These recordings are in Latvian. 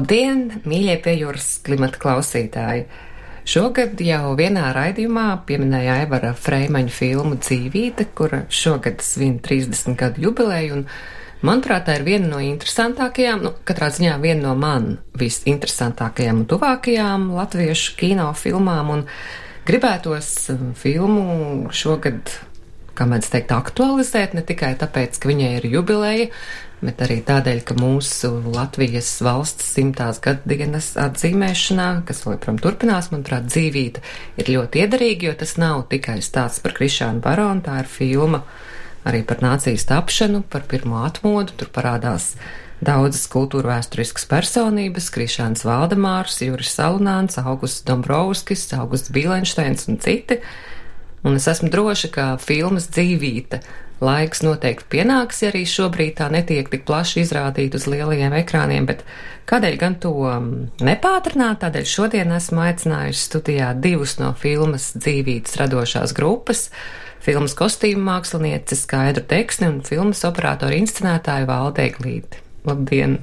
Labdien, mīļie pie jūras klimata klausītāji! Šogad jau vienā raidījumā pieminēja Aivara Freimaņa filmu Dzīvīte, kura šogad svin 30 gadu jubileju, un, manuprāt, tā ir viena no interesantākajām, nu, katrā ziņā viena no man visinteresantākajām un tuvākajām latviešu kino filmām, un gribētos um, filmu šogad kā mēdz teikt, aktualizēt, ne tikai tāpēc, ka viņai ir jubileja, bet arī tādēļ, ka mūsu Latvijas valsts simtās gadienas atzīmēšanā, kas protams, turpinās, manuprāt, dzīvīta, ir ļoti iederīgi, jo tas nav tikai stāsts par Krišānu Baronu, tā ir filma arī par nācijas tapšanu, par pirmo atmodu, tur parādās daudzas kultūra vēsturiskas personības, Krišāns Valdemārs, Juris Salunāns, Augusts Dombrovskis, Augusts Bīlenšteins un citi. Un es esmu droša, ka filmas dzīvīte Laiks noteikti pienāks, ja arī šobrīd tā netiek tik plaši izrādīta uz lielajiem ekrāniem, bet kādēļ gan to um, nepātrināt? Tādēļ šodien esmu aicinājusi studijā divus no filmas dzīvības radošās grupas - filmas kostīmu mākslinieci Skaidru Teksni un filmas operātoru inscenētāju Valdeglīti. Labdien!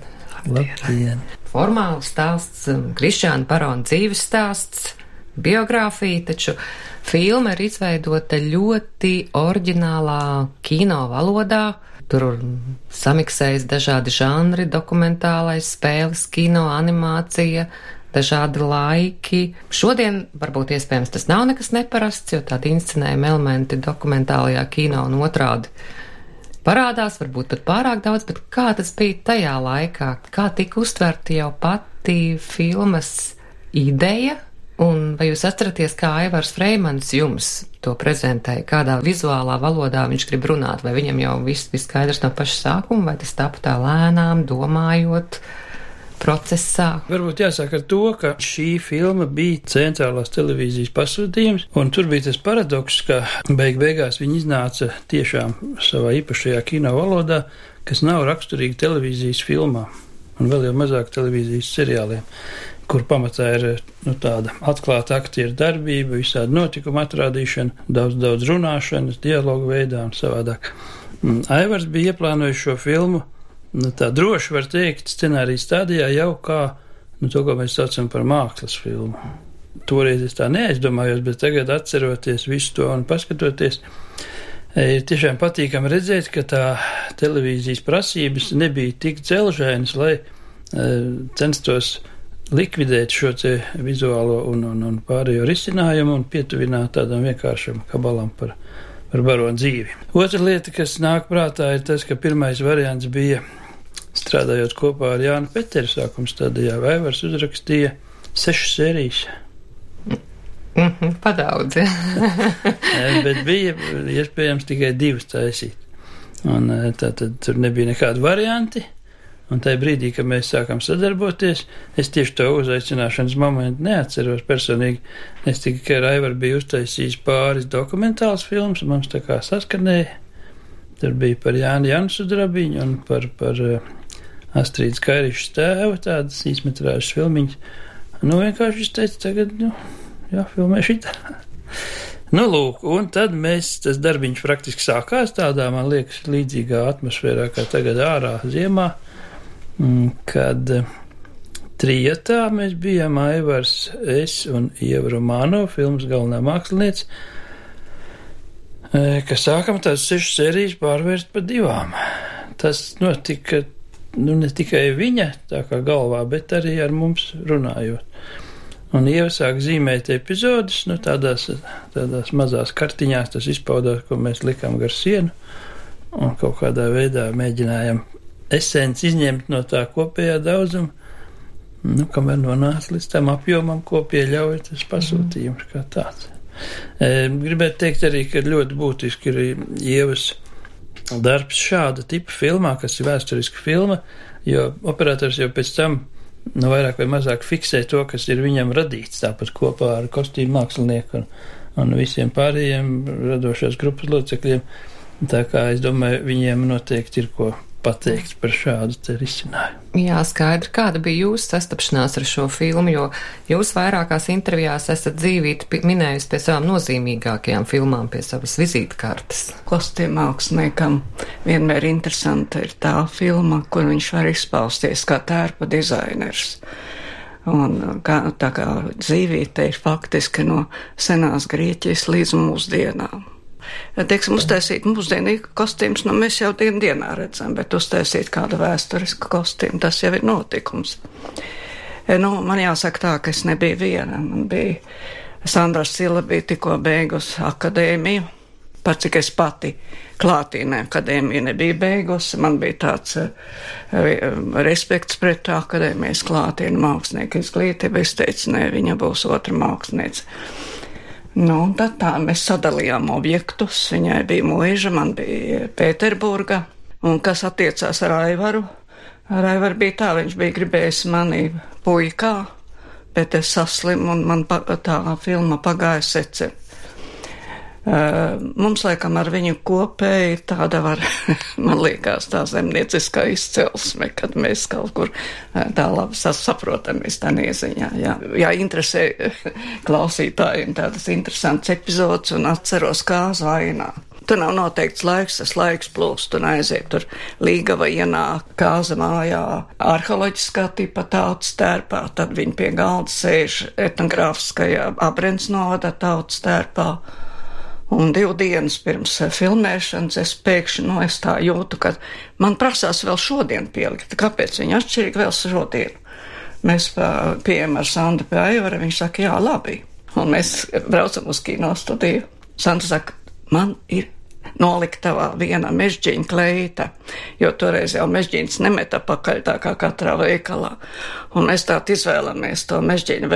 Labdien! Formāls stāsts, um, Krišāna Parona dzīves stāsts, biogrāfija, taču Filma ir izveidota ļoti oriģinālā kino valodā. Tur samiksējas dažādi žanri, dokumentālais, spēles, kino, animācija, dažādi laiki. Šodien varbūt iespējams tas nav nekas neparasts, jo tādi inscenējuma elementi dokumentālajā kino un otrādi parādās, varbūt pat pārāk daudz, bet kā tas bija tajā laikā, kā tika uztverta jau pati filmas ideja Un vai jūs atceraties, kā Aivars Freimans jums to prezentēja, kādā vizuālā valodā viņš grib runāt, vai viņam jau viss bija skaidrs no paša sākuma, vai tas tapu tā lēnām, domājot? procesā. Varbūt jāsāk ar to, ka šī filma bija centrālās televīzijas pasūtījums, un tur bija tas paradoks, ka beig beigās viņi iznāca tiešām savā īpašajā kino valodā, kas nav raksturīga televīzijas filmām, un vēl jau mazāk televīzijas seriāliem kur pamatā ir nu, tāda atklāta aktieru darbība, visādi notikuma atrādīšana, daudz, daudz runāšanas, dialogu veidā un savādāk. Mm, Aivars bija ieplānojis šo filmu, nu, tā droši var teikt, scenārijas stadijā jau kā nu, to, ko mēs saucam par mākslas filmu. Toreiz es tā neaizdomājos, bet tagad atceroties visu to un paskatoties, e, ir tiešām patīkami redzēt, ka tā televīzijas prasības nebija tik dzelžēnas, lai e, censtos likvidēt šo vizuālo un, un, un pārējo risinājumu un pietuvināt tādam vienkāršam kabalam par, par baronu dzīvi. Otra lieta, kas nāk prātā, ir tas, ka pirmais variants bija strādājot kopā ar Jānu Peteru sākuma stadijā, Vaivars uzrakstīja sešas sērijas. Mm -hmm, Padaudz. bet bija iespējams tikai divas taisīt. Un tā tad tur nebija nekādu varianti. Un tajā brīdī, kad mēs sākām sadarboties, es tieši to uzaicināšanas momentu neatceros personīgi. Es tikai, ka Raivar bija uztaisījis pāris dokumentāls filmas, mums tā kā saskanēja. Tur bija par Jānu Jansu drabiņu un par, par uh, Astrīdas Kairišas tēvu tādas īsmetrāžas filmiņas. Nu, vienkārši es teicu, tagad, nu, jā, filmē šitā. nu, lūk, un tad mēs, tas darbiņš praktiski sākās tādā, man liekas, līdzīgā atmosfērā kā tagad ārā ziemā. Mm, kad eh, trijotā mēs bijām Aivars, es un Ieva Romano, filmas galvenā mākslinieca, eh, ka sākam tās sešas sērijas pārvērst par divām. Tas notika nu, ne tikai viņa tā kā galvā, bet arī ar mums runājot. Un iesāk zīmēt epizodus, nu, tādās, tādās mazās kartiņās tas izpaudās, ko mēs likām gar sienu, un kaut kādā veidā mēģinājām esenci izņemt no tā kopējā daudzuma, nu, kamēr nonāca līdz tam apjomam, ko pieļauj tas pasūtījums kā tāds. E, gribētu teikt arī, ka ļoti būtiski ir ievas darbs šāda tipa filmā, kas ir vēsturiska filma, jo operators jau pēc tam nu, vairāk vai mazāk fiksē to, kas ir viņam radīts, tāpat kopā ar kostīmu mākslinieku un, un visiem pārējiem radošās grupas locekļiem. Tā kā es domāju, viņiem noteikti ir ko pateikt par šādu risinājumu. Jā, skaidri. Kāda bija jūsu sastapšanās ar šo filmu, jo jūs vairākās intervijās esat dzīvīti minējusi pie savām nozīmīgākajām filmām, pie savas vizītkartes. Kostīm māksliniekam vienmēr interesanta ir tā filma, kur viņš var izpausties kā tērpa dizainers. Un kā, tā kā dzīvīte ir faktiski no senās Grieķijas līdz mūsdienām teiksim, uztaisīt mūsdienīgu kostīmus, nu mēs jau dienu dienā redzam, bet uztaisīt kādu vēsturisku kostīmu, tas jau ir notikums. E, nu, man jāsaka tā, ka es nebiju viena. Man bija Sandra Sila bija tikko beigusi akadēmiju, par cik es pati klātīnē akadēmiju nebija beigusi. Man bija tāds uh, respekts pret akadēmijas klātīnu mākslinieku izglītību. Es teicu, nē, viņa būs otra mākslinieca. Nu, tad tā mēs sadalījām objektus. Viņai bija mūža, man bija Pēterburga. Un kas attiecās ar Aivaru? Ar Aivaru bija tā, viņš bija gribējis mani puikā, bet es saslimu un man tā filma pagāja secen. Mums, laikam, ar viņu kopēji tāda var, man liekas, tā zemnieciskā izcelsme, kad mēs kaut kur tā labi saprotamies tā nieziņā. Jā, jā interesē klausītājiem tādas interesantas epizodes un atceros kā zvainā. Tur nav noteikts laiks, tas laiks plūst un aiziet tur līgava ienāk kāza mājā arheoloģiskā tipa tautas tērpā, tad viņi pie galda sēž etnogrāfiskajā abrens novada tautas tērpā Un divu dienas pirms eh, filmēšanas es pēkšņi, nu, es tā jūtu, ka man prasās vēl šodien pielikt. Kāpēc viņi atšķirīgi vēl šodien? Mēs pieejam ar Sandu pie Aivara, viņš saka, jā, labi. Un mēs braucam uz kino studiju. Santa saka, man ir noliktavā viena mežģīņa kleita, jo toreiz jau mežģīns nemeta pakaļ tā kā katrā veikalā. Un mēs tā izvēlamies to mežģīņu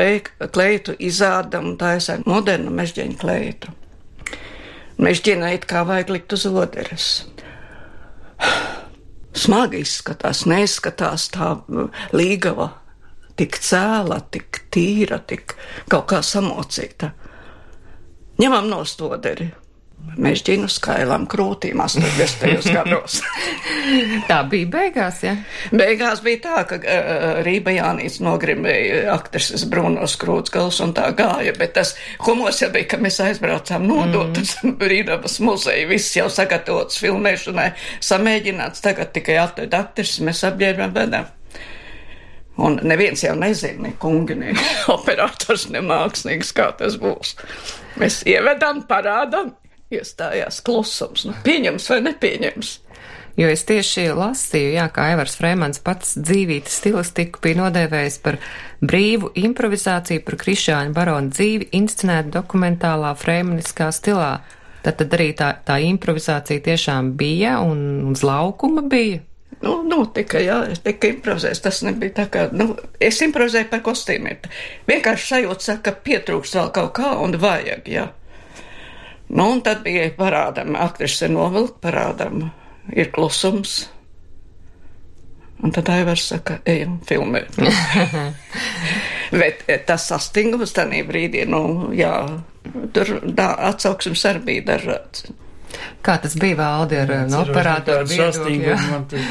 kleitu, izādam un taisam modernu mežģīņu kleitu. Mežģina it kā vajag likt uz oderes. Smagi izskatās, neizskatās tā līgava, tik cēla, tik tīra, tik kaut kā samocīta. Ņemam nost oderi, mežģīnu skailām krūtīm 80. gados. tā bija beigās, ja? Beigās bija tā, ka uh, Rība Jānīts nogrimēja aktrises Brunos Krūtsgals un tā gāja, bet tas humors jau bija, ka mēs aizbraucām nodot mm. Rīdabas muzeju, viss jau sagatavots filmēšanai, samēģināts, tagad tikai atved aktrises, mēs apģērbām vedam. Un neviens jau nezina, ne kungi, ne operators, ne mākslinieks, kā tas būs. Mēs ievedam, parādam, iestājās klusums. Nu, pieņems vai nepieņems? Jo es tieši lasīju, jā, kā Aivars Frēmans pats dzīvītas stilistiku bija nodēvējis par brīvu improvizāciju par Krišāņu baronu dzīvi inscenētu dokumentālā frēmaniskā stilā. Tad, tad arī tā, tā improvizācija tiešām bija un uz laukuma bija. Nu, notika, jā, es tikai improvizēju. Tas nebija tā kā, nu, es improvizēju par kostīmiem. Vienkārši sajūta, ka pietrūkst vēl kaut kā un vajag, jā. Nu, un tad bija parādām, aktrise novilkt, parādām, ir klusums. Un tad Aivars saka, ejam filmēt. Bet eh, tas sastingums tajā brīdī, nu, jā, tur tā atsauksmes arī bija dažāds. Kā tas bija valdi ar no operātoru viedokļu? Man tas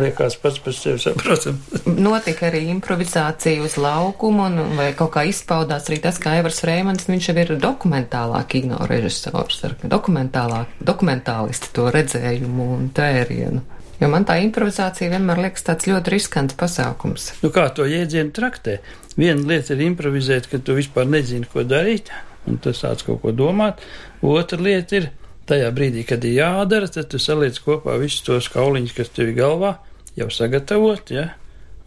liekas pats par sevi saprotam. Notika arī improvizācija uz laukumu un vai kaut kā izpaudās arī tas, kā Evers Reimans, viņš jau ir dokumentālā kino režisors ar dokumentālā, dokumentālisti to redzējumu un tērienu. Jo man tā improvizācija vienmēr liekas tāds ļoti riskants pasākums. Nu kā to jēdzienu traktē? Viena lieta ir improvizēt, ka tu vispār nezini, ko darīt, un tas sāc kaut ko domāt. Otra lieta ir tajā brīdī, kad ir jādara, tad tu saliec kopā visus tos kauliņus, kas tev ir galvā, jau sagatavot, ja?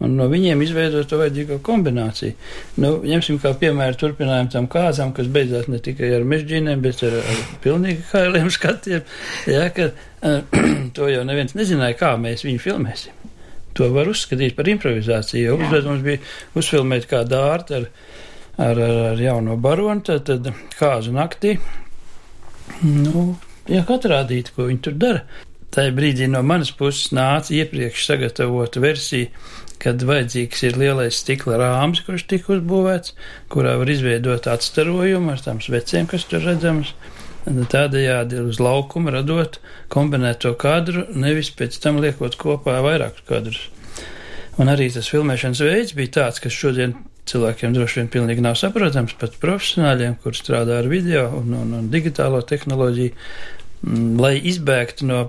un no viņiem izveidot to vajadzīgo kombināciju. Nu, ņemsim kā piemēru turpinājumu tam kāzām, kas beidzās ne tikai ar mežģīniem, bet ar, ar pilnīgi kailiem skatiem, ja, ka uh, to jau neviens nezināja, kā mēs viņu filmēsim. To var uzskatīt par improvizāciju, uzdevums bija uzfilmēt kā dārtu ar, ar, ar, ar jauno baronu, tad, tad kāzu naktī. Nu, jā, katru rādīt, ko viņi tur dara. Tajā brīdī no manas puses nāca iepriekš sagatavota versija, kad vajadzīgs ir lielais stikla rāms, kurš tika uzbūvēts, kurā var izveidot atstarojumu ar tām svecēm, kas tur redzamas. tādējādi uz laukuma radot kombinēto kadru, nevis pēc tam liekot kopā vairākus kadrus. Un arī tas filmēšanas veids bija tāds, kas šodien cilvēkiem droši vien pilnīgi nav saprotams, pat profesionāļiem, kur strādā ar video un, un, un digitālo tehnoloģiju, mm, lai izbēgtu no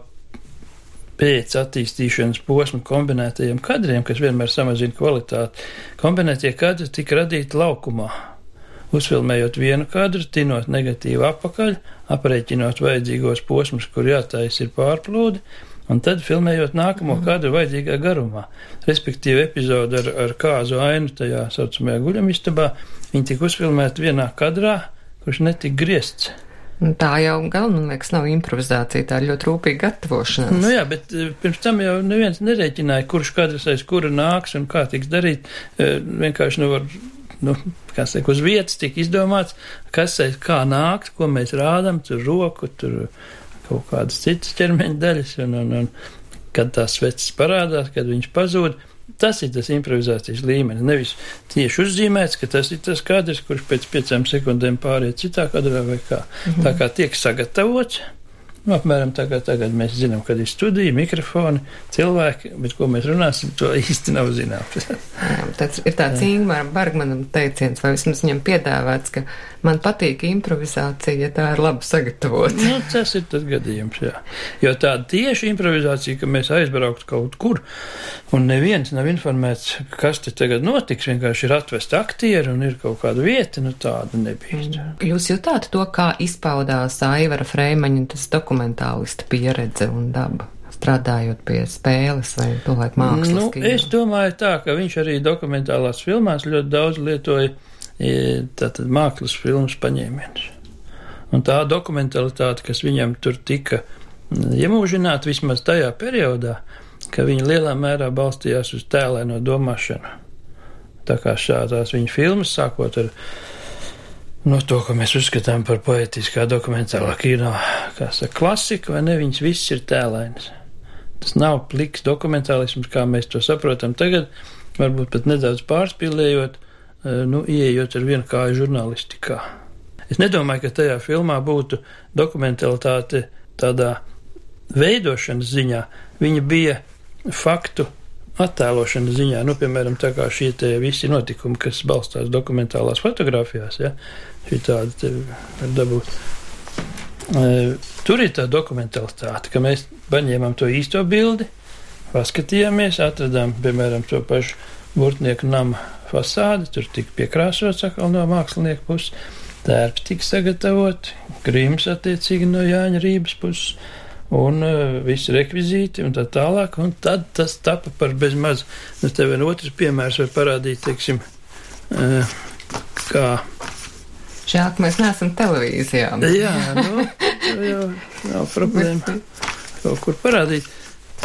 pēc attīstīšanas posma kombinētajiem kadriem, kas vienmēr samazina kvalitāti. Kombinētie kadri tika radīti laukumā, uzfilmējot vienu kadru, tinot negatīvu apakaļ, aprēķinot vajadzīgos posmus, kur jātais ir pārplūdi, un tad filmējot nākamo mm. kadru vajadzīgā garumā. Respektīvi, epizode ar, ar kāzu ainu tajā saucamajā guļamistabā, viņi tika uzfilmēti vienā kadrā, kurš netika griezts. Tā jau gan, man liekas, nav improvizācija, tā ir ļoti rūpīga gatavošanās. Nu jā, bet eh, pirms tam jau neviens nerēķināja, kurš kadrs aiz kura nāks un kā tiks darīt. Eh, vienkārši nu var nu, kas tiek uz vietas, tiek izdomāts, kas aiz kā nākt, ko mēs rādām, tur roku, tur kaut kādas citas ķermeņa daļas, un, un, un kad tās sveces parādās, kad viņš pazūd. Tas ir tas improvizācijas līmenis. Nevis tieši uzzīmēts, ka tas ir tas kadrs, kurš pēc piecām sekundēm pāriet citā kadrā vai kā. Mm -hmm. Tā kā tiek sagatavots, Nu, apmēram tā kā tagad mēs zinām, kad ir studija, mikrofoni, cilvēki, bet ko mēs runāsim, to īsti nav zināms. Tas ir tāds Ingmāra Bergmanam teiciens, vai vismaz viņam piedāvāts, ka man patīk improvizācija, ja tā ir labi sagatavota. Nu, tas ir tas gadījums, jā. Jo tāda tieši improvizācija, ka mēs aizbrauktu kaut kur, un neviens nav informēts, kas te tagad notiks, vienkārši ir atvest aktieri un ir kaut kāda vieta, nu tāda nebija. Jūs jutāt to, kā izpaudās Aivara Freimaņa tas dokuments? Dokumentālista pieredze un daba? strādājot pie spēles vai tolaik mākslas? Nu, es domāju tā, ka viņš arī dokumentālās filmās ļoti daudz lietoja e, tātad mākslas filmas paņēmienus. Un tā dokumentalitāte, kas viņam tur tika iemūžināta vismaz tajā periodā, ka viņa lielā mērā balstījās uz tēlēno domāšanu. Tā kā šādās viņa filmas, sākot ar no to, ko mēs uzskatām par poetiskā dokumentālā kino, kā saka, klasika, vai ne, viņas viss ir tēlainas. Tas nav pliks dokumentālisms, kā mēs to saprotam tagad, varbūt pat nedaudz pārspīlējot, eh, nu, ieejot ar vienu kāju žurnālistikā. Es nedomāju, ka tajā filmā būtu dokumentalitāte tādā veidošanas ziņā. Viņa bija faktu attēlošanas ziņā, nu, piemēram, tā kā šie visi notikumi, kas balstās dokumentālās fotografijās, ja, šī tāda var dabūt. Tur ir tā dokumentalitāte, ka mēs paņēmām to īsto bildi, paskatījāmies, atradām, piemēram, to pašu burtnieku nama fasādi, tur tika piekrāsots atkal no mākslinieka puses, tērpi tika sagatavoti, grims attiecīgi no Jāņa Rības puses un uh, visi rekvizīti un tā tālāk, un tad tas tapa par bezmaz. Nu, tev vien otrs piemērs var parādīt, teiksim, uh, kā. Žēl, ka mēs neesam televīzijā. Jā, nu, jau nav problēma kaut kur parādīt.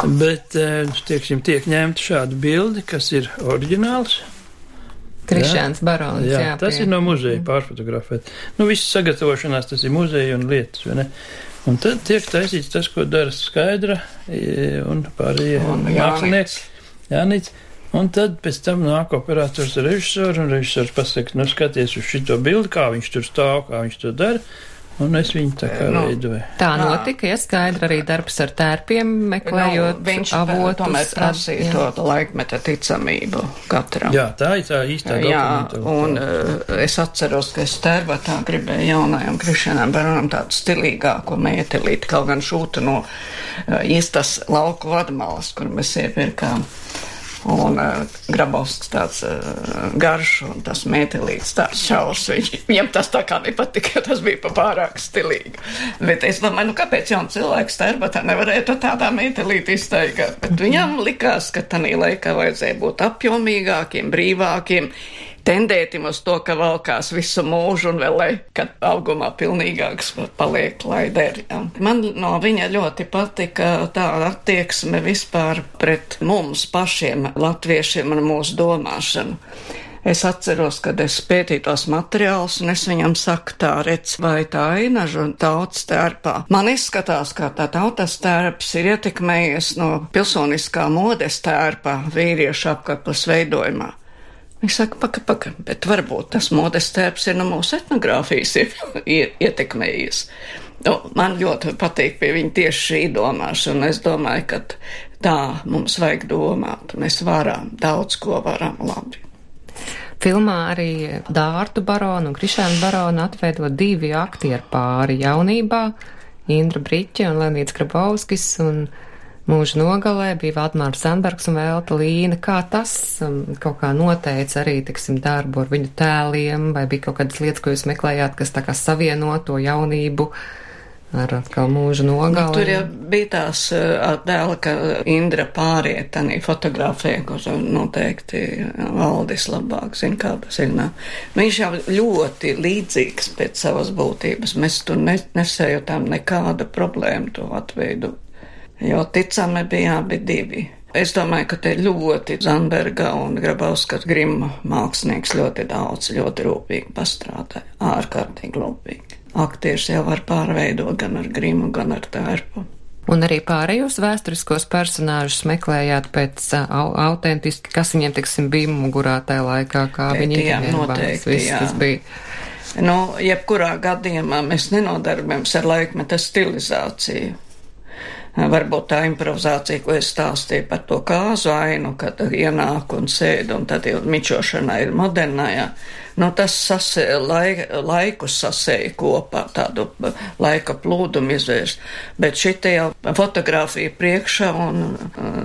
Bet, uh, teiksim, tiek ņemta šāda bilde, kas ir oriģināls. Krišāns Barons. Jā, jā, tas pie... ir no muzeja pārfotografēt. Nu, viss sagatavošanās tas ir muzeja un lietas, vai ne? Un tad tiek taisīts tas, ko dara skaidra un pārējie mākslinieki. Jānis. Un tad pēc tam nāk operators ar režisoru, un režisors pasaka, nu skaties uz šito bildi, kā viņš tur stāv, kā viņš to dara. Un es viņu tā kā nu, veidoju. Tā notika, ja skaidri arī darbs ar tērpiem, meklējot nu, viņš avotus. Tomēr prasīja to, to laikmeta ticamību katram. Jā, tā ir tā īstā Jā, un uh, es atceros, ka es tērbatā gribēju jaunajam Krišanam Baronam tādu stilīgāko mētelīti, kaut gan šūtu no uh, īstas lauku vadmalas, kur mēs iepirkām. Un uh, grabovs tāds uh, garš un tas mētelīts tāds šaurs. Viņ, viņam tas tā kā nepatika, tas bija pārāk stilīgi. Bet es domāju, nu kāpēc jau cilvēks tērbatā nevarētu tādā mētelīti iztaigāt? Bet viņam likās, ka tanī laikā vajadzēja būt apjomīgākiem, brīvākiem tendētim uz to, ka valkās visu mūžu un vēl, lai, kad augumā pilnīgāks paliek, lai der. Ja. Man no viņa ļoti patika tā attieksme vispār pret mums pašiem, latviešiem un mūsu domāšanu. Es atceros, kad es pētīju tos materiālus, un es viņam saku, tā redz, vai tā ainaža un tautas tērpā. Man izskatās, ka tā tautas tērps ir ietekmējies no pilsoniskā modes tērpā vīriešu apkaklas veidojumā. Viņš saka, paka, paka, bet varbūt tas modes tērps ir no mūsu etnogrāfijas ir, ir ietekmējis. Nu, man ļoti patīk pie viņa tieši šī domāšana. Es domāju, ka tā mums vajag domāt. Mēs varam, daudz ko varam labi. Filmā arī Dārtu baronu un Krišānu baronu atveido divi aktieru pāri jaunībā - Indra Briķe un Lenīts Grabovskis. Un mūža nogalē bija Valdemārs Sandbergs un Velta Līna. Kā tas um, kaut kā noteica arī, tiksim, darbu ar viņu tēliem, vai bija kaut kādas lietas, ko jūs meklējāt, kas tā kā savieno to jaunību? ar atkal mūža nogali. Nu, tur jau bija tās attēla, ka Indra pāriet tādā fotografē, kur noteikti valdis labāk zina, kā tas ir. Nu, viņš jau ļoti līdzīgs pēc savas būtības. Mēs tur nesējotām nekādu problēmu to atveidot jo ticami bija abi divi. Es domāju, ka te ļoti Zanberga un Grabauskas grima mākslinieks ļoti daudz, ļoti rūpīgi pastrādāja, ārkārtīgi rūpīgi. Aktieris jau var pārveidot gan ar grimu, gan ar tērpu. Un arī pārējos vēsturiskos personāžus meklējāt pēc uh, autentiski, kas viņiem, teiksim, bija mugurā tajā laikā, kā Pēc, viņi jā, noteikti, viss, jā. tas bija. Nu, jebkurā gadījumā mēs nenodarbojamies ar laikmeta stilizāciju varbūt tā improvizācija, ko es stāstīju par to kāzu ainu, kad ienāk un sēd, un tad jau mičošana ir modernājā. Nu, tas sasē, laik, laiku sasēja kopā, tādu laika plūdumu izvērst. Bet šitie jau fotografija priekšā un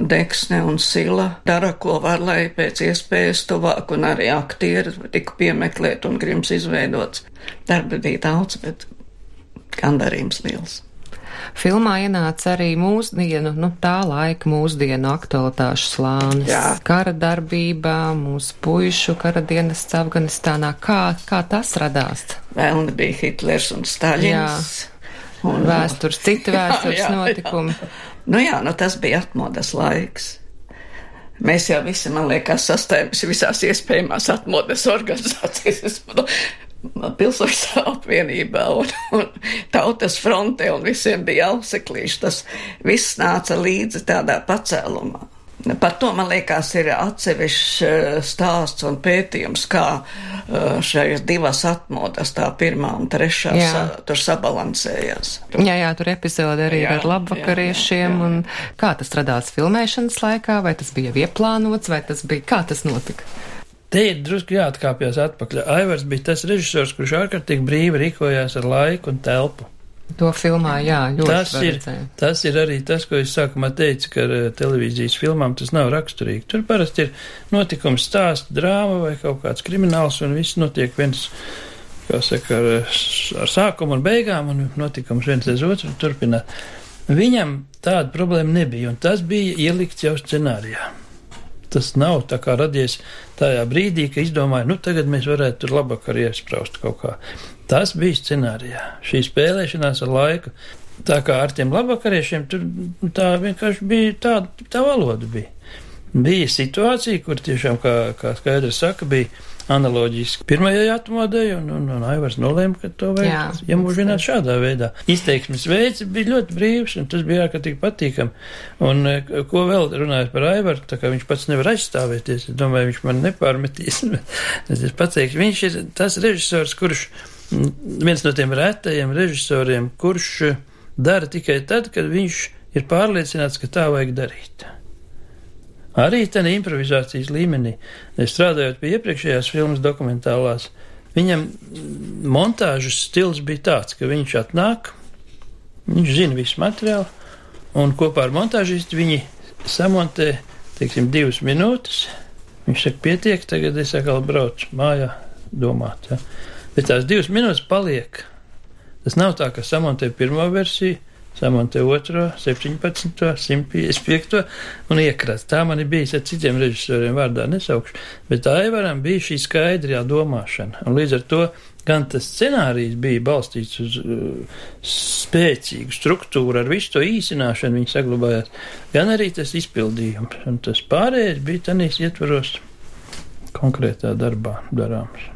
deksne un sila dara, ko var, lai pēc iespējas tuvāk un arī aktieri tika piemeklēt un grims izveidots. Darba bija daudz, bet gandarījums liels. Filmā ienāca arī mūsdienu, nu tā laika mūsdienu aktualitāšu slānis. Jā. Kara darbība, mūsu puišu kara dienests Afganistānā. Kā, kā tas radās? Vēl nebija Hitlers un Staļins. Jā. Un vēstures, citi vēstures jā, jā, notikumi. Jā. Nu jā, nu tas bija atmodas laiks. Mēs jau visi, man liekas, sastājāmies visās iespējamās atmodas organizācijas pilsoņu apvienībā un, un tautas frontē, un visiem bija auseklīši. Tas viss nāca līdzi tādā pacēlumā. Par to, man liekas, ir atsevišķs eh, stāsts un pētījums, kā eh, šajās divas atmodas, tā pirmā un trešā, jā. sa, tur sabalansējās. Jā, jā, tur epizode arī jā, ar labvakariešiem, jā, jā, jā. un kā tas radās filmēšanas laikā, vai tas bija ieplānots, vai tas bija, kā tas notika? Te ir drusku jāatkāpjas atpakaļ. Aivars bija tas režisors, kurš ārkārtīgi brīvi rīkojās ar laiku un telpu. To filmā, jā, ļoti tas ir, tas ir arī tas, ko es sākumā teicu, ka eh, televīzijas filmām tas nav raksturīgi. Tur parasti ir notikums stāsts, drāma vai kaut kāds krimināls, un viss notiek viens, kā saka, ar, ar sākumu un beigām, un notikums viens aiz otru turpināt. Viņam tāda problēma nebija, un tas bija ielikts jau scenārijā tas nav tā kā radies tajā brīdī, ka izdomāja, nu tagad mēs varētu tur labāk arī iespraust kaut kā. Tas bija scenārijā. Šī spēlēšanās ar laiku. Tā kā ar tiem labākariešiem tur nu, tā vienkārši bija tā, tā valoda bija. Bija situācija, kur tiešām, kā, kā skaidrs saka, bija analoģiski pirmajai atmodai, un, un, un Aivars nolēma, ka to vajag iemūžināt šādā veidā. Izteiksmes veids bija ļoti brīvs, un tas bija ārkārtīgi patīkami. Un eh, ko vēl runājot par Aivaru, tā kā viņš pats nevar aizstāvēties, es domāju, viņš man nepārmetīs. es pateikšu, viņš ir tas režisors, kurš viens no tiem retajiem režisoriem, kurš dara tikai tad, kad viņš ir pārliecināts, ka tā vajag darīt. Arī tādā improvizācijas līmenī, strādājot pie iepriekšējās filmas dokumentālās, viņam montāžas stils bija tāds, ka viņš atnāk, viņš zina visu materiālu, un kopā ar montāžistu viņi samontē, teiksim, divas minūtes. Viņš saka, pietiek, tagad es atkal braucu mājā domāt. Ja? Bet tās divas minūtes paliek. Tas nav tā, ka samontē pirmo versiju, samontē otro, 17, 155 un iekrāt. Tā man ir bijis ar citiem režisoriem vārdā nesaukšu, bet Aivaram bija šī skaidrā domāšana. Un līdz ar to gan tas scenārijs bija balstīts uz uh, spēcīgu struktūru, ar visu to īsināšanu viņi saglabājās, gan arī tas izpildījums. Un tas pārējais bija tanīs ietvaros konkrētā darbā darāms.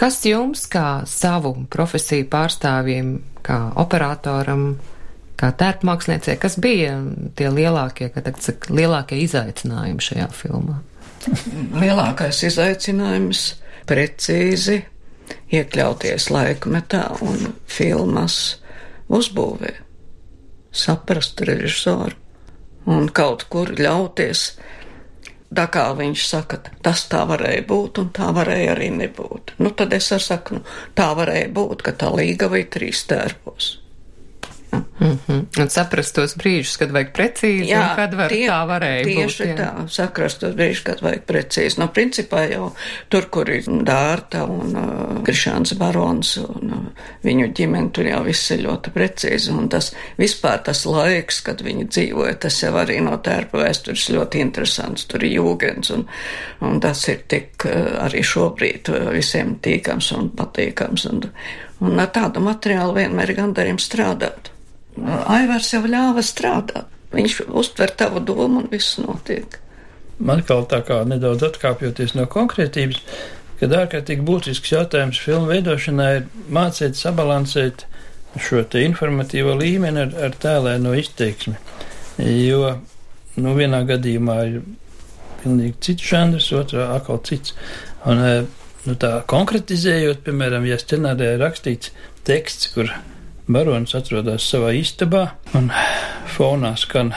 Kas jums, kā savu profesiju pārstāvjiem, kā operatoram, kā tērpmāksliniecei, kas bija tie lielākie, kad saka, lielākie izaicinājumi šajā filmā? Lielākais izaicinājums precīzi iekļauties laikmetā un filmas uzbūvē, saprast režisoru un kaut kur ļauties. Tā kā viņš saka, tas tā varēja būt, un tā varēja arī nebūt. Nu, tad es saku, nu, tā varēja būt, ka tā līga vai trīs tērpos. Mm -hmm. Un saprast tos brīžus, kad vajag precīzi, jā, un kad var, tie, tā varēja tieši būt. Tieši tā, saprast tos brīžus, kad vajag precīzi. No principā jau tur, kur ir Dārta un uh, Krišāns Barons un uh, viņu ģimene, tur jau viss ir ļoti precīzi. Un tas vispār tas laiks, kad viņi dzīvoja, tas jau arī no tērpa vēstures ļoti interesants. Tur ir jūgens un, un tas ir tik uh, arī šobrīd uh, visiem tīkams un patīkams. Un, un ar tādu materiālu vienmēr ir gandarījums strādāt. Aivars jau ļāva strādāt. Viņš uztver tavu domu un viss notiek. Man kā tā kā nedaudz atkāpjoties no konkrētības, kad ārkārtīgi būtisks jautājums filmu veidošanā ir mācīt sabalansēt šo te informatīvo līmeni ar, ar tēlēno izteiksmi. Jo, nu, vienā gadījumā ir pilnīgi cits žanrs, otrā atkal cits. Un, nu, tā konkretizējot, piemēram, ja scenārijā ir rakstīts teksts, kur Barons atrodas savā istabā, un fonā skan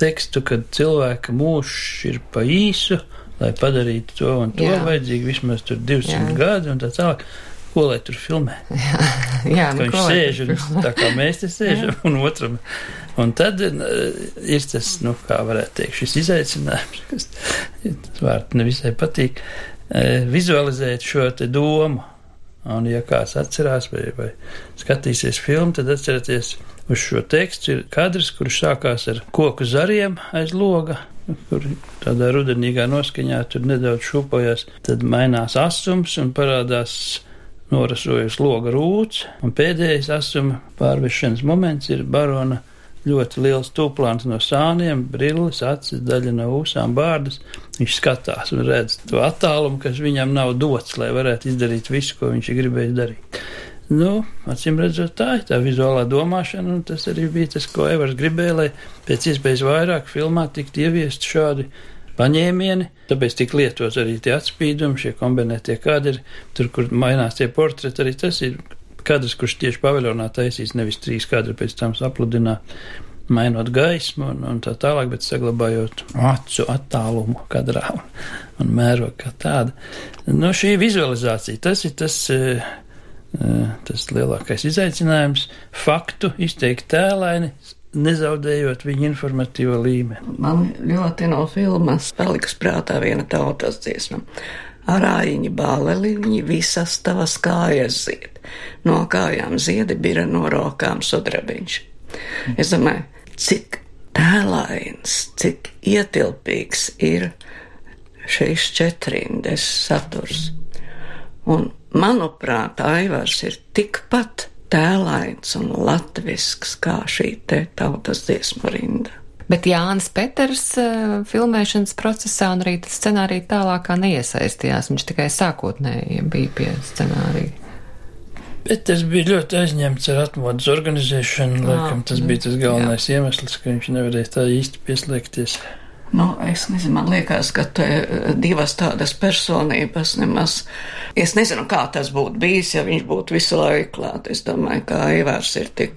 tekstu, kad cilvēka mūžs ir pa īsu, lai padarītu to un to, Jā. vajadzīgi vismaz tur 200 Jā. gadi un tā tālāk. Ko lai tur filmē? Jā, jā nu, viņš sēž un tā kā mēs te sēžam un otram. Un tad uh, ir tas, nu, kā varētu teikt, šis izaicinājums, kas vārds nevisai patīk, uh, vizualizēt šo te domu Un, ja kāds atcerās vai, vai skatīsies filmu, tad atcerieties uz šo tekstu. Ir kadrs, kurš sākās ar koku zariem aiz loga, kur tādā rudenīgā noskaņā tur nedaudz šūpojas, tad mainās asums un parādās norasojas loga rūts, un pēdējais asuma pārvešanas moments ir barona ļoti liels tūplāns no sāniem, brilles, acis, daļa no ūsām, bārdas. Viņš skatās un redz to attālumu, kas viņam nav dots, lai varētu izdarīt visu, ko viņš gribēja darīt. Nu, acīm redzot, tā ir tā vizuālā domāšana, un tas arī bija tas, ko Evers gribēja, lai pēc iespējas vairāk filmā tiktu ieviest šādi paņēmieni, tāpēc tik lietot arī tie atspīdumi, šie kombinētie kadri, tur, kur mainās tie portreti, arī tas ir kadrs, kurš tieši paviljonā taisīs nevis trīs kadri, pēc tam sapludinā, mainot gaismu un, un tā tālāk, bet saglabājot acu attālumu kadrā un, un mērogu kā tādu. Nu, šī vizualizācija, tas ir tas, eh, tas lielākais izaicinājums - faktu izteikt tēlaini, nezaudējot viņa informatīvo līmeni. Man ļoti no filmas paliks prātā viena tautas dziesma. Arāņi bāleliņi visas tavas kājas zied. No kājām ziedi bira no rokām sudrabiņš. Es domāju, cik tēlains, cik ietilpīgs ir šīs četrindes saturs. Un, manuprāt, Aivars ir tikpat tēlains un latvisks kā šī te tautas dziesmu rinda. Bet Jānis Peters uh, filmēšanas procesā un arī scenārija tālākā neiesaistījās. Viņš tikai sākotnēji bija pie scenārija. Bet tas bija ļoti aizņemts ar atmodas organizēšanu. Laikam tas bija tas galvenais jā. iemesls, ka viņš nevarēja tā īsti pieslēgties. Nu, es nezinu, man liekas, ka te divas tādas personības nemaz. Es nezinu, kā tas būtu bijis, ja viņš būtu visu laiku klāt. Es domāju, ka Ivārs ir tik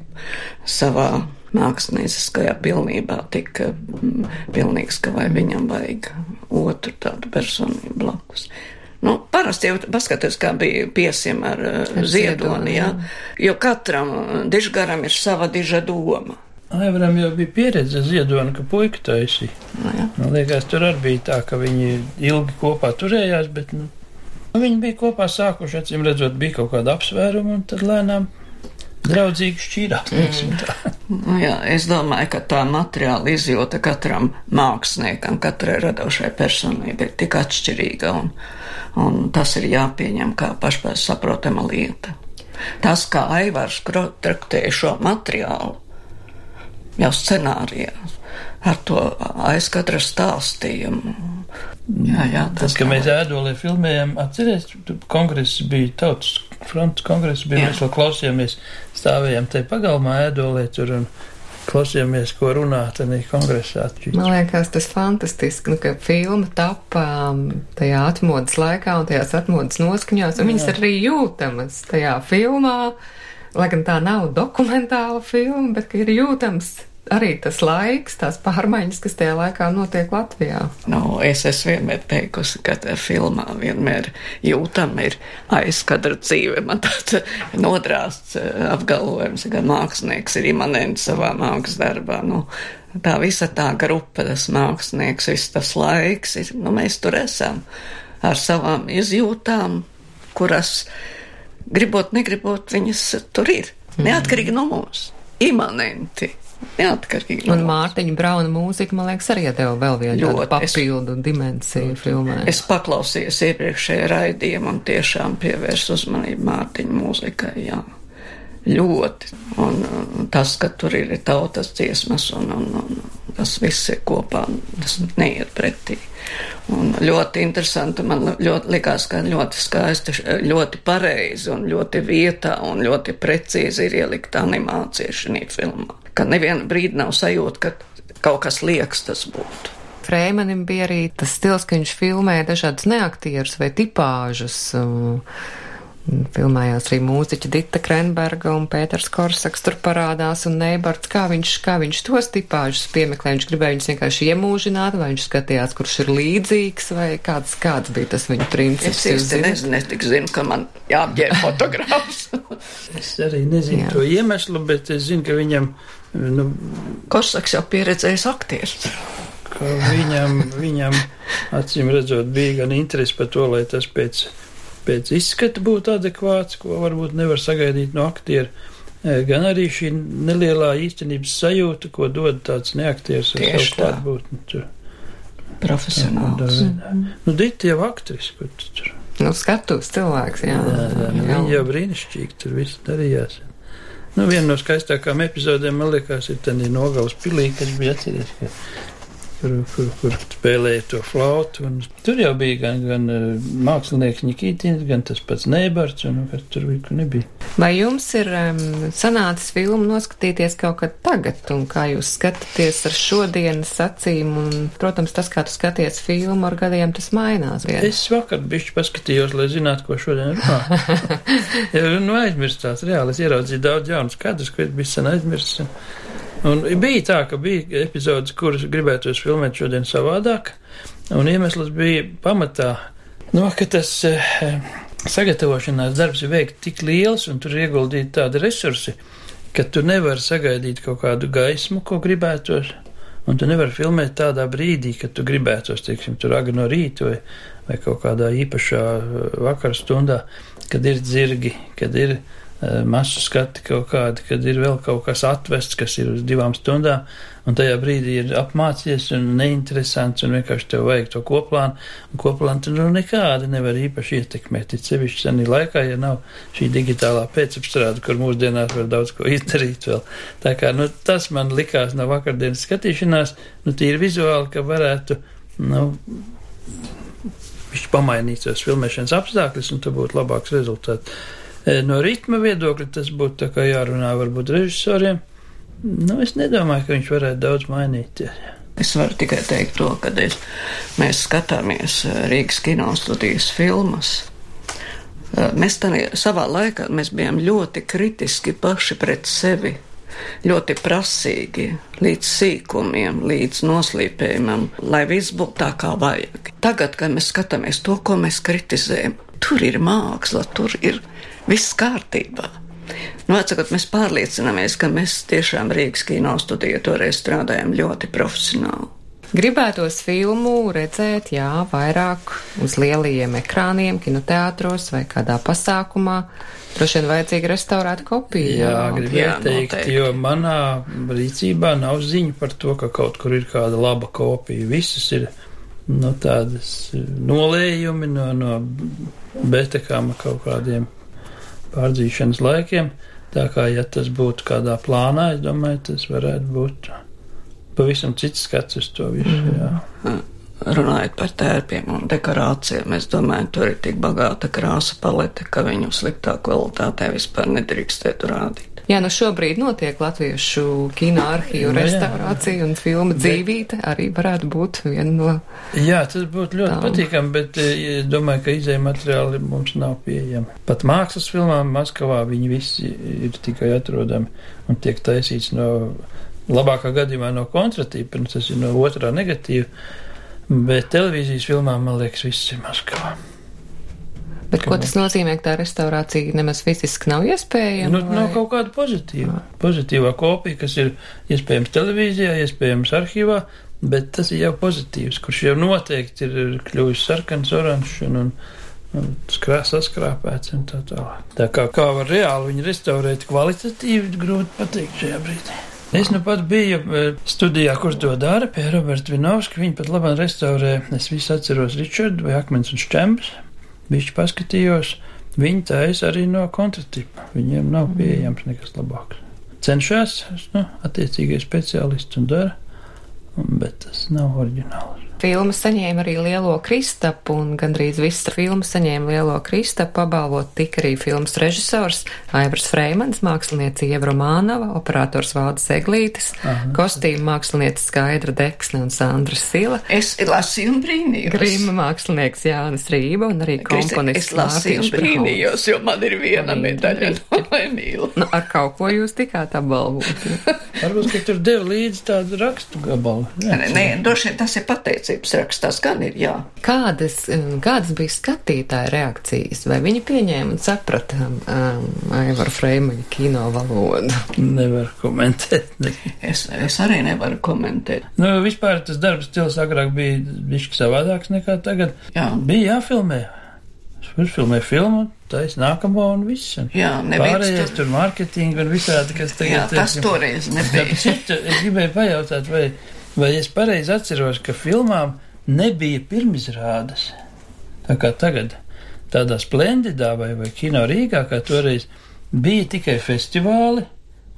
savā mākslinieckajā pilnībā tik mm, pilnīgs, ka vai viņam vajag otru tādu personību blakus. Nu, parasti jau paskatās, kā bija piesim ar, ar ziedoni, jā. jo katram dižgaram ir sava diža doma. Aivaram jau bija pieredze ziedoni, ka puika taisīja. Nu, Man liekas, tur arī bija tā, ka viņi ilgi kopā turējās, bet, nu, viņi bija kopā sākuši, acīm redzot, bija kaut kāda apsvēruma, un tad lēnām draudzīgi šķīrās. Mm. Nu, jā, es domāju, ka tā materiāla izjūta katram māksliniekam, katrai radošai personībai ir tik atšķirīga, un, un tas ir jāpieņem kā pašpēc saprotama lieta. Tas, kā Aivars traktēja šo materiālu, jau scenārijā, ar to aizkatra stāstījumu. Jā, jā, tas, Tad, kad mēs ēdolē filmējām, atceries, kongress bija tautas fronts kongress bija, mēs vēl klausījāmies, stāvējām te pagalmā ēdolē tur un klausījāmies, ko runā tādā kongresā. Man liekas, tas fantastiski, nu, ka filma tapa um, tajā atmodas laikā un tajās atmodas noskaņās, un Jā. viņas arī jūtamas tajā filmā. lai gan tā nav dokumentāla filma, bet ir jūtams arī tas laiks, tās pārmaiņas, kas tajā laikā notiek Latvijā. Nu, es esmu vienmēr teikusi, ka filmā vienmēr jūtam ir aizkadra dzīve. Man tāds nodrāsts eh, apgalvojums, ka mākslinieks ir imanents savā mākslas darbā. Nu, tā visa tā grupa, tas mākslinieks, viss tas laiks, ir, nu, mēs tur esam ar savām izjūtām, kuras gribot, negribot, viņas tur ir. Neatkarīgi no mums, imanenti. Neatkarīgi. Un Mārtiņa Brauna mūzika, man liekas, arī deva vēl vienu tādu papildu es, dimensiju filmai. Es paklausījos iepriekšējā raidījumā un tiešām pievērsu uzmanību Mārtiņa mūzikai, jā. Ļoti. Un, un tas, ka tur ir tautas dziesmas un, un, un tas viss ir kopā, tas neiet pretī. Un ļoti interesanti, man ļoti likās, ka ļoti skaisti, ļoti pareizi un ļoti vietā un ļoti precīzi ir ielikta animācija šī filmā ka nevienu brīdi nav sajūta, ka kaut kas liekas tas būtu. Frēmanim bija arī tas stils, ka viņš filmē dažādas neaktierus vai tipāžus. Filmējās arī mūziķa Dita Krenberga un Pēters Korsaks tur parādās un Neibards, kā viņš, kā viņš tos tipāžus piemeklē. Viņš gribēja viņus vienkārši iemūžināt, vai viņš skatījās, kurš ir līdzīgs, vai kāds, kāds bija tas viņa princips. Es īsti nezinu, es tik zinu, ka man jāapģēr fotogrāfs. es arī nezinu Jā. to iemeslu, bet es zinu, ka viņam Nu, Korsaks jau pieredzējis aktieris. Viņam, viņam, acīm redzot, bija gan interesi par to, lai tas pēc, pēc izskata būtu adekvāts, ko varbūt nevar sagaidīt no aktiera, e, gan arī šī nelielā īstenības sajūta, ko dod tāds neaktieris ar savu klātbūtni. Profesionāls. Nu, Dita jau aktris, kur tur. Nu, skatos cilvēks, jā. jā, jā, nu, jā. Viņa jau brīnišķīgi tur viss darījās. Nu, viena no skaistākajām epizodēm, man liekas, ir tā nogales pilī, kas bija atceries, ka kur, kur, kur spēlēja to flautu. Tur jau bija gan, gan uh, mākslinieks Nikītins, gan tas pats Nēbards, un tur bija, nebija. Vai jums ir um, sanācis filmu noskatīties kaut kad tagad, un kā jūs skatāties ar šodienas acīm, un, protams, tas, kā tu skaties filmu ar gadiem, tas mainās. Vien. Es vakar bišķi paskatījos, lai zinātu, ko šodien runā. ja, nu, aizmirstās, reāli, es ieraudzīju daudz jaunus kadrus, ko es biju sen aizmirsis. Un bija tā, ka bija epizodes, kuras gribētos filmēt šodien savādāk, un iemesls bija pamatā, no, ka tas eh, sagatavošanās darbs ir veikt tik liels un tur ieguldīt tādi resursi, ka tu nevari sagaidīt kaut kādu gaismu, ko gribētos. Un tu nevari filmēt tādā brīdī, kad tu gribētos, teiksim, tur agri no rīta vai, vai kaut kādā īpašā eh, vakara stundā, kad ir dzirgi, kad ir Eh, masu skati kaut kādi, kad ir vēl kaut kas atvests, kas ir uz divām stundām, un tajā brīdī ir apmācies un neinteresants, un vienkārši tev vajag to koplānu, un koplānu tu nu nekādi nevar īpaši ietekmēt, it sevišķi senī laikā, ja nav šī digitālā pēcapstrāde, kur mūsdienās var daudz ko izdarīt vēl. Tā kā, nu, tas man likās no vakardienas skatīšanās, nu, tīri vizuāli, ka varētu, nu, viņš pamainīt tos filmēšanas apstākļus, un tur būtu labāks rezultāts. E, no ritma viedokļa tas būtu jārunā varbūt režisoriem. Nu, es nedomāju, ka viņš varētu daudz mainīties. Es varu tikai teikt to, ka es, mēs skatāmies e, Rīgas kinostudijas filmas. E, mēs tā savā laikā bijām ļoti kritiski paši pret sevi, ļoti prasīgi, līdz sīkumiem, līdz noslīpējumam, lai viss būtu tā, kā vajag. Tagad, kad mēs skatāmies to, ko mēs kritizējam, tur ir māksla, tur ir viss kārtībā. Nu, atsakot, mēs pārliecināmies, ka mēs tiešām Rīgas kino studijā toreiz strādājam ļoti profesionāli. Gribētos filmu redzēt, jā, vairāk uz lielajiem ekrāniem, kinoteātros vai kādā pasākumā. Droši vien vajadzīga restaurēta kopija. Jā, gribēju teikt, noteikti. jo manā rīcībā nav ziņu par to, ka kaut kur ir kāda laba kopija. Visas ir no nu, tādas nolējumi no, no betekām kaut kādiem pārdzīšanas laikiem. Tā kā, ja tas būtu kādā plānā, es domāju, tas varētu būt pavisam cits skats uz to visu. Jā. Mm. Runājot par tērpiem un dekorācijām, es domāju, tur ir tik bagāta krāsa palete, ka viņu sliktā kvalitātē vispār nedrīkstētu rādīt. Jā, nu šobrīd notiek latviešu kino arhīvu Nu, restaurācija un filma dzīvīte arī varētu būt viena no. Jā, tas būtu ļoti Tā. patīkami, bet eh, domāju, ka izēja materiāli mums nav pieejami. Pat mākslas filmām Maskavā viņi visi ir tikai atrodami un tiek taisīts no labākā gadījumā no kontratīpa, un tas ir no otrā negatīva. Bet televīzijas filmām, man liekas, viss ir Maskavā. Bet ko tas nozīmē, ka tā restaurācija nemaz fiziski nav iespējama? Nu, nav kaut kāda pozitīva. Pozitīvā kopija, kas ir iespējams televīzijā, iespējams arhīvā, bet tas ir jau pozitīvs, kurš jau noteikti ir kļuvis sarkans, oranžs un, un, un skrā, saskrāpēts un tā tālāk. Tā kā, kā var reāli viņu restaurēt kvalitatīvi, grūti pateikt šajā brīdī. Es nu pat biju eh, studijā, kur to dara pie Roberta Vinovska. Viņi pat labāk restaurē. Es visu atceros Richardu vai Akmens un Šķembs. Bišķi paskatījos. Viņi taisa arī no kontratipa. Viņiem nav pieejams nekas labāks. Cenšas, nu, attiecīgie speciālisti un dara, bet tas nav oriģināls. Filma saņēma arī lielo kristapu, un gandrīz visa filma saņēma lielo kristapu. Apbalvot tika arī filmas režisors Aivars Freimans, mākslinieca Ieva Romānova, operators Valdis Eglītis, kostīma mākslinieca Skaidra Deksne un Sandra Sila, Es lasīju un brīnījos. grīma mākslinieks Jānis Rība un arī komponists Es lasīju un brīnījos, jo man ir viena medaļa no Emīla. Nu, ar kaut ko jūs tikāt apbalvoti. Varbūt, ka tur deva līdzi tādu rakstu gabalu. Nē, nē, droši vien tas ir pateicības rakstās, gan ir, jā. Kādas, um, kādas bija skatītāja reakcijas? Vai viņi pieņēma un saprata um, Aivaru Freimaņa kino valodu? Nevar komentēt. Ne. Es, es arī nevaru komentēt. Nu, vispār tas darbs stils agrāk bija bišķi savādāks nekā tagad. Jā. Bija jāfilmē. Es uzfilmēju filmu, taisa nākamo un viss. Jā, neviens Pārējais tur- tur mārketingu un visādi, kas tagad Jā, tas toreiz nebija. Tāpēc es gribēju pajautāt, vai, vai es pareizi atceros, ka filmām nebija pirmizrādes. Tā kā tagad tādā splendidā vai, vai kino Rīgā, kā toreiz bija tikai festivāli.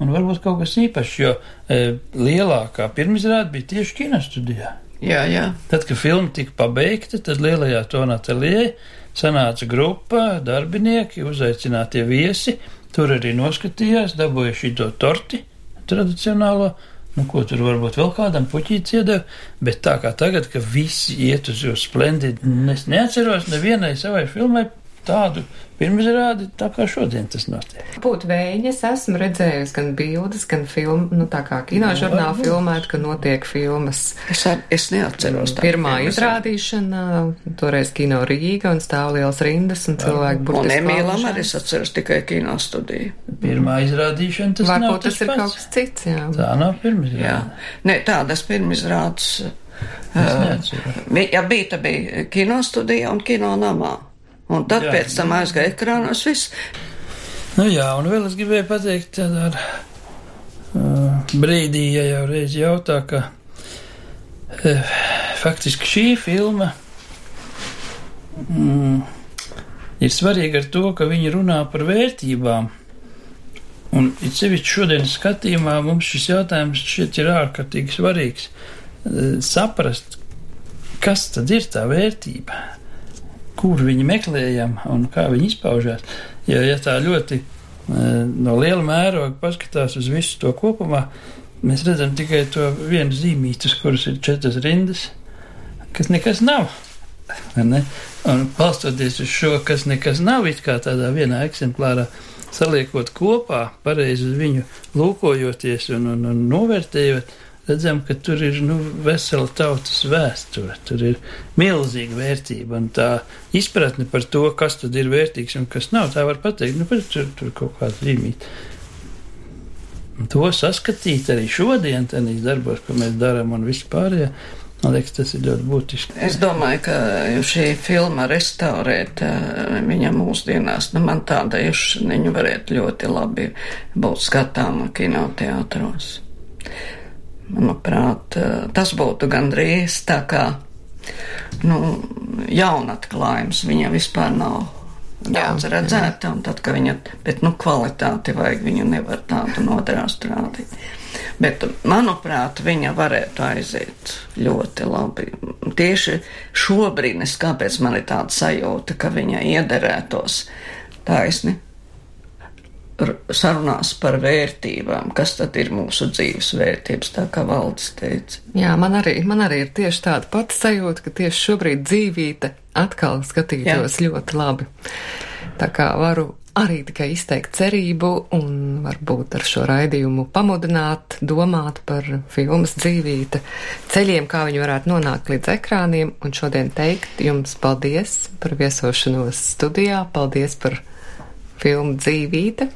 Un varbūt kaut kas īpašs, jo e, lielākā pirmizrāde bija tieši kinostudijā. Jā, jā. Tad, kad filma tika pabeigta, tad lielajā tonā telijā sanāca grupa, darbinieki, uzaicinātie viesi. Tur arī noskatījās, dabūja šito torti tradicionālo. Nu, ko tur varbūt vēl kādam puķītis iedeva, bet tā kā tagad, ka visi iet uz jau splendidu, es neatceros nevienai savai filmai tādu pirmizrādi, tā kā šodien tas notiek. Būtu vēņi, es esmu redzējusi gan bildes, gan filmu, nu tā kā kinožurnāla varbūt. filmēt, ka notiek filmas. Es, ar, es neatceros. Pirmā filmu. izrādīšana, toreiz kino Rīga un stāv liels rindas un cilvēki Un burtiski Emīlam arī es atceros tikai kino studiju. Pirmā izrādīšana tas nav Varbūt tas ir pats. kaut kas cits, jā. Tā nav pirmizrāde. Jā. Nē, tādas pirmizrādes. Bija, ja bija, tad bija kino studija un kino namā. Un tad Jā. pēc tam aizgāja ekrānos viss. Nu jā, un vēl es gribēju pateikt tādā uh, brīdī, ja jau reiz jautā, ka uh, faktiski šī filma mm, ir svarīga ar to, ka viņi runā par vērtībām. Un it sevišķi šodienas skatījumā mums šis jautājums šķiet ir ārkārtīgi svarīgs. Uh, saprast, kas tad ir tā vērtība, kur viņi meklējam un kā viņi izpaužās. Ja, ja tā ļoti eh, no liela mēroga paskatās uz visu to kopumā, mēs redzam tikai to vienu zīmīti, uz kuras ir četras rindas, kas nekas nav. ne? Un balstoties uz šo, kas nekas nav, it kā tādā vienā eksemplārā, saliekot kopā, pareizi uz viņu lūkojoties un, un, un novērtējot, redzam, ka tur ir nu, vesela tautas vēsture, tur ir milzīga vērtība, un tā izpratne par to, kas tad ir vērtīgs un kas nav, tā var pateikt, nu, tur, tur kaut kāda zīmīta. Un to saskatīt arī šodien, tenīs darbos, ko mēs darām un vispārējā, man liekas, tas ir ļoti būtiski. Es domāju, ka šī filma restaurēt eh, viņa mūsdienās, nu man tāda iešaniņa varētu ļoti labi būt skatāma kinoteātros. Manuprāt, eh, tas būtu gandrīz tā kā, nu, jaunatklājums. Viņa vispār nav daudz Jā. redzēta, un tad, kad viņa, bet, nu, kvalitāti vajag, viņu nevar tādu nodrāst rādīt. Bet, manuprāt, viņa varētu aiziet ļoti labi. Tieši šobrīd, es kāpēc man ir tāda sajūta, ka viņa iederētos taisni. Sarunās par vērtībām, kas tad ir mūsu dzīves vērtības, tā kā valdes teica. Jā, man arī, man arī ir tieši tāda pati sajūta, ka tieši šobrīd dzīvīte atkal skatītos Jā. ļoti labi. Tā kā varu arī tikai izteikt cerību un varbūt ar šo raidījumu pamudināt, domāt par filmas dzīvīte, ceļiem, kā viņi varētu nonākt līdz ekrāniem, un šodien teikt jums paldies par viesošanos studijā, paldies par filmu dzīvīte.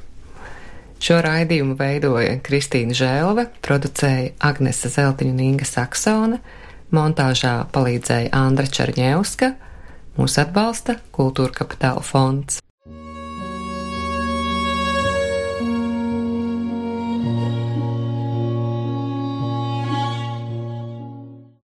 Šo raidījumu veidoja Kristīna Žēlve, producēja Agnese Zeltiņa un Inga Saksone, montāžā palīdzēja Andra Čerņevska, mūs atbalsta Kultūra Kapitāla fonds.